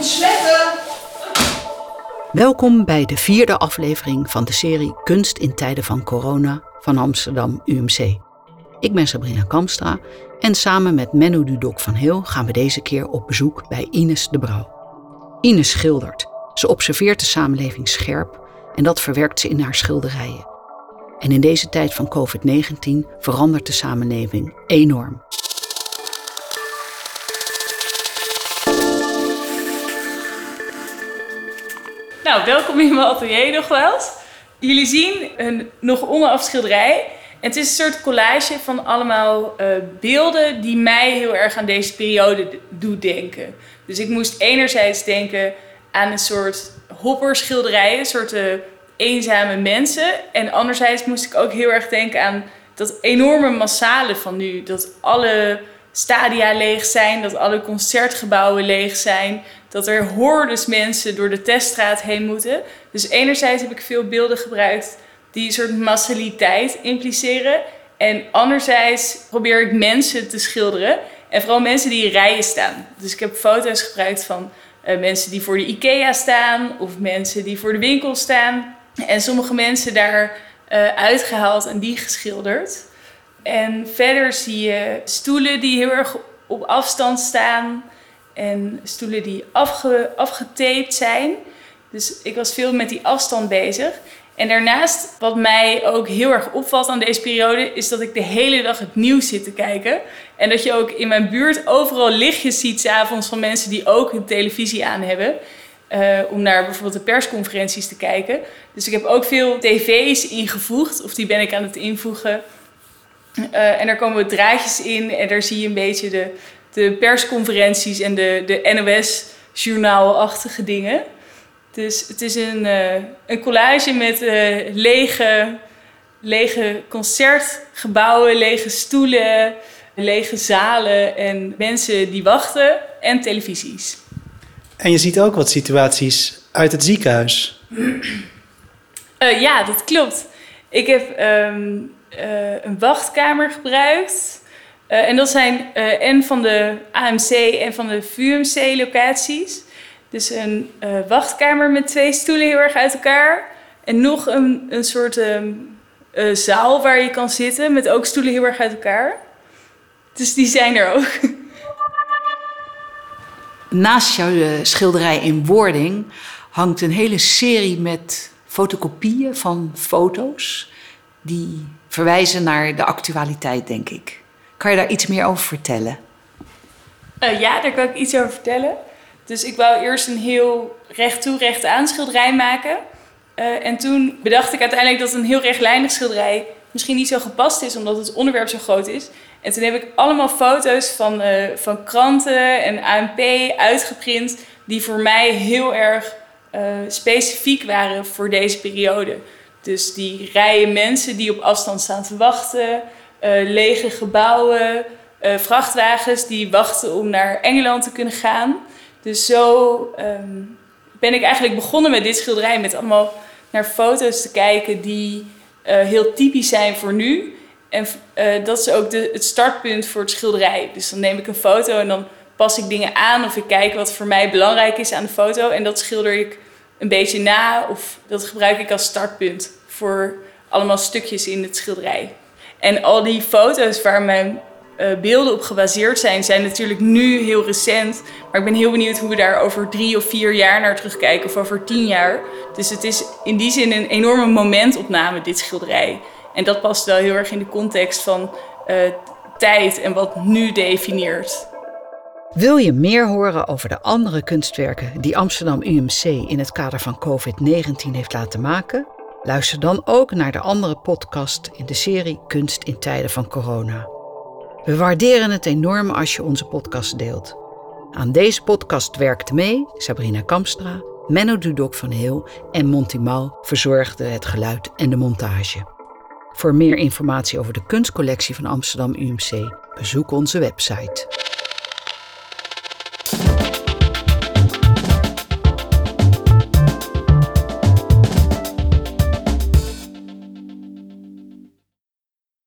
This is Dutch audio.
ontsmetten. Welkom bij de vierde aflevering van de serie Kunst in tijden van corona van Amsterdam UMC. Ik ben Sabrina Kamstra en samen met Menno Dudok van Heel gaan we deze keer op bezoek bij Ines de Brouw. Ines schildert. Ze observeert de samenleving scherp en dat verwerkt ze in haar schilderijen. En in deze tijd van COVID-19 verandert de samenleving enorm. Nou, welkom in mijn atelier nogmaals. Jullie zien een nog onaf schilderij. Het is een soort collage van allemaal uh, beelden die mij heel erg aan deze periode doen denken. Dus ik moest enerzijds denken aan een soort hopperschilderijen, een soort uh, eenzame mensen. En anderzijds moest ik ook heel erg denken aan dat enorme massale van nu. Dat alle stadia leeg zijn, dat alle concertgebouwen leeg zijn, dat er hordes mensen door de teststraat heen moeten. Dus enerzijds heb ik veel beelden gebruikt die een soort massaliteit impliceren. En anderzijds probeer ik mensen te schilderen. En vooral mensen die in rijen staan. Dus ik heb foto's gebruikt van uh, mensen die voor de IKEA staan of mensen die voor de winkel staan. En sommige mensen daar uh, uitgehaald en die geschilderd. En verder zie je stoelen die heel erg op afstand staan. En stoelen die afge, afgetaped zijn. Dus ik was veel met die afstand bezig. En daarnaast, wat mij ook heel erg opvalt aan deze periode, is dat ik de hele dag het nieuws zit te kijken. En dat je ook in mijn buurt overal lichtjes ziet s'avonds van mensen die ook hun televisie aan hebben. Uh, om naar bijvoorbeeld de persconferenties te kijken. Dus ik heb ook veel tv's ingevoegd, of die ben ik aan het invoegen. Uh, en daar komen draadjes in en daar zie je een beetje de, de persconferenties en de, de NOS-journaalachtige dingen. Dus het is een, uh, een collage met uh, lege, lege concertgebouwen, lege stoelen, lege zalen en mensen die wachten en televisies. En je ziet ook wat situaties uit het ziekenhuis. Ja, dat klopt. Ik heb um, een wachtkamer gebruikt. en dat zijn en van de AMC en van de VUMC locaties. Dus een wachtkamer met twee stoelen heel erg uit elkaar. En nog een, een soort um, zaal waar je kan zitten met ook stoelen heel erg uit elkaar. Dus die zijn er ook. Naast jouw schilderij in wording hangt een hele serie met fotocopieën van foto's. Die verwijzen naar de actualiteit, denk ik. Kan je daar iets meer over vertellen? ja, daar kan ik iets over vertellen. Dus ik wou eerst een heel recht toe, recht aan schilderij maken. Uh, en toen bedacht ik uiteindelijk dat een heel rechtlijnig schilderij misschien niet zo gepast is, omdat het onderwerp zo groot is. En toen heb ik allemaal foto's van, uh, van kranten en ANP uitgeprint, die voor mij heel erg specifiek waren voor deze periode. Dus die rijen mensen die op afstand staan te wachten, lege gebouwen, vrachtwagens die wachten om naar Engeland te kunnen gaan. Dus zo um, ben ik eigenlijk begonnen met dit schilderij. Met allemaal naar foto's te kijken die uh, heel typisch zijn voor nu. En dat is ook de, het startpunt voor het schilderij. Dus dan neem ik een foto en dan pas ik dingen aan. Of ik kijk wat voor mij belangrijk is aan de foto. En dat schilder ik een beetje na. Of dat gebruik ik als startpunt voor allemaal stukjes in het schilderij. En al die foto's waar mijn uh, beelden op gebaseerd zijn, zijn natuurlijk nu heel recent. Maar ik ben heel benieuwd hoe we daar over drie of vier jaar naar terugkijken, of over tien jaar. Dus het is in die zin een enorme momentopname, dit schilderij. En dat past wel heel erg in de context van uh, tijd en wat nu definieert. Wil je meer horen over de andere kunstwerken die Amsterdam UMC in het kader van COVID-19 heeft laten maken? Luister dan ook naar de andere podcast in de serie Kunst in tijden van corona. We waarderen het enorm als je onze podcast deelt. Aan deze podcast werkte mee Sabrina Kamstra, Menno Dudok van Heel en Monty Mal verzorgden het geluid en de montage. Voor meer informatie over de kunstcollectie van Amsterdam UMC bezoek onze website.